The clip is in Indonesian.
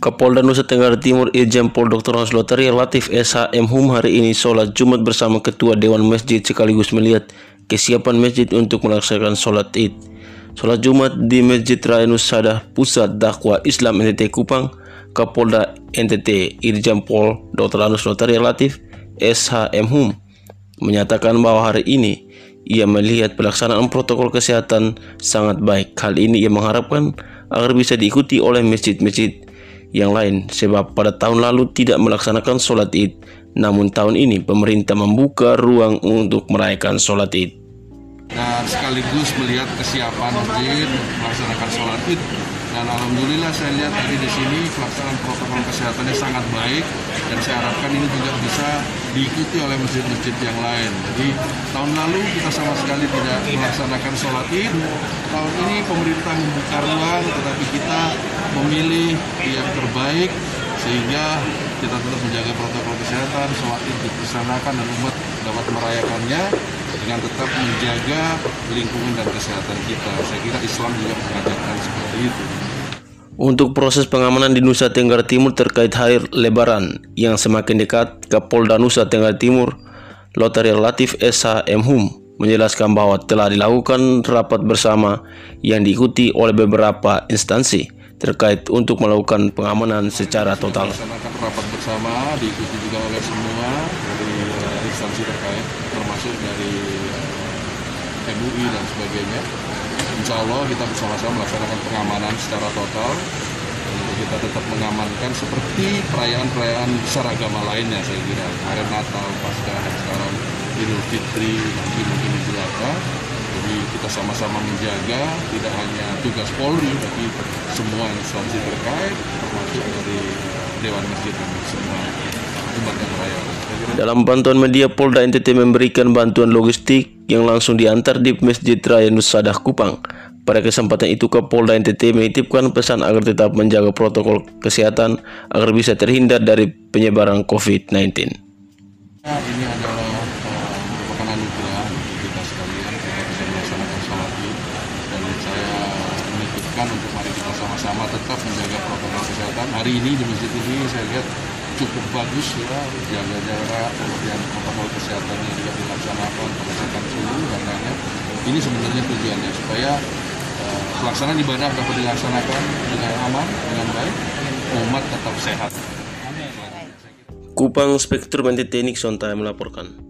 Kapolda Nusa Tenggara Timur Irjen Pol Dr. Hans Lotari Latif SHM Hum hari ini sholat Jumat bersama Ketua Dewan Masjid sekaligus melihat kesiapan masjid untuk melaksanakan sholat id. Sholat Jumat di Masjid Raya Nusadah Pusat Dakwah Islam NTT Kupang, Kapolda NTT Irjen Pol Dr. Hans Lotari Latif SHM Hum menyatakan bahwa hari ini ia melihat pelaksanaan protokol kesehatan sangat baik. Hal ini ia mengharapkan agar bisa diikuti oleh masjid-masjid yang lain sebab pada tahun lalu tidak melaksanakan sholat id. Namun tahun ini pemerintah membuka ruang untuk merayakan sholat id. Dan sekaligus melihat kesiapan masjid melaksanakan sholat id dan alhamdulillah saya lihat tadi di sini pelaksanaan protokol kesehatannya sangat baik dan saya harapkan ini juga bisa diikuti oleh masjid-masjid yang lain. Jadi tahun lalu kita sama sekali tidak melaksanakan sholat id. Tahun ini pemerintah membuka ruang, tetapi kita memilih yang terbaik sehingga kita tetap menjaga protokol kesehatan, sholat id dilaksanakan dan umat dapat merayakannya dengan tetap menjaga lingkungan dan kesehatan kita. Saya kira Islam juga mengajarkan seperti itu. Untuk proses pengamanan di Nusa Tenggara Timur terkait hari Lebaran yang semakin dekat, Kapolda Nusa Tenggara Timur, Lotari Latif SH M. Hum, menjelaskan bahwa telah dilakukan rapat bersama yang diikuti oleh beberapa instansi terkait untuk melakukan pengamanan secara total. Melaksanakan rapat bersama diikuti juga oleh semua dari uh, instansi terkait termasuk MUI dan sebagainya. Insya Allah kita bersama-sama melaksanakan pengamanan secara total. Untuk kita tetap mengamankan seperti perayaan-perayaan besar agama lainnya saya kira. Kemarin Natal, Paskah, dan sekarang Idul Fitri, mungkin mungkin Idul Adha jadi kita sama-sama menjaga tidak hanya tugas Polri, tapi semua instansi terkait, termasuk dari Dewan Masjid dan semua. Dalam bantuan media, Polda NTT memberikan bantuan logistik yang langsung diantar di Masjid Raya Nusadah Kupang. Pada kesempatan itu, Kapolda NTT menitipkan pesan agar tetap menjaga protokol kesehatan agar bisa terhindar dari penyebaran COVID-19. Ya, ini adalah mengingatkan untuk mari kita sama-sama tetap menjaga protokol kesehatan. Hari ini di masjid ini saya lihat cukup bagus ya, jaga jarak, kemudian protokol kesehatannya juga dilaksanakan, pengecekan suhu dan lainnya. Ini sebenarnya tujuannya supaya uh, pelaksanaan ibadah dapat dilaksanakan dengan aman, dengan baik, umat tetap sehat. Kupang Spektrum Teknik Sontai melaporkan.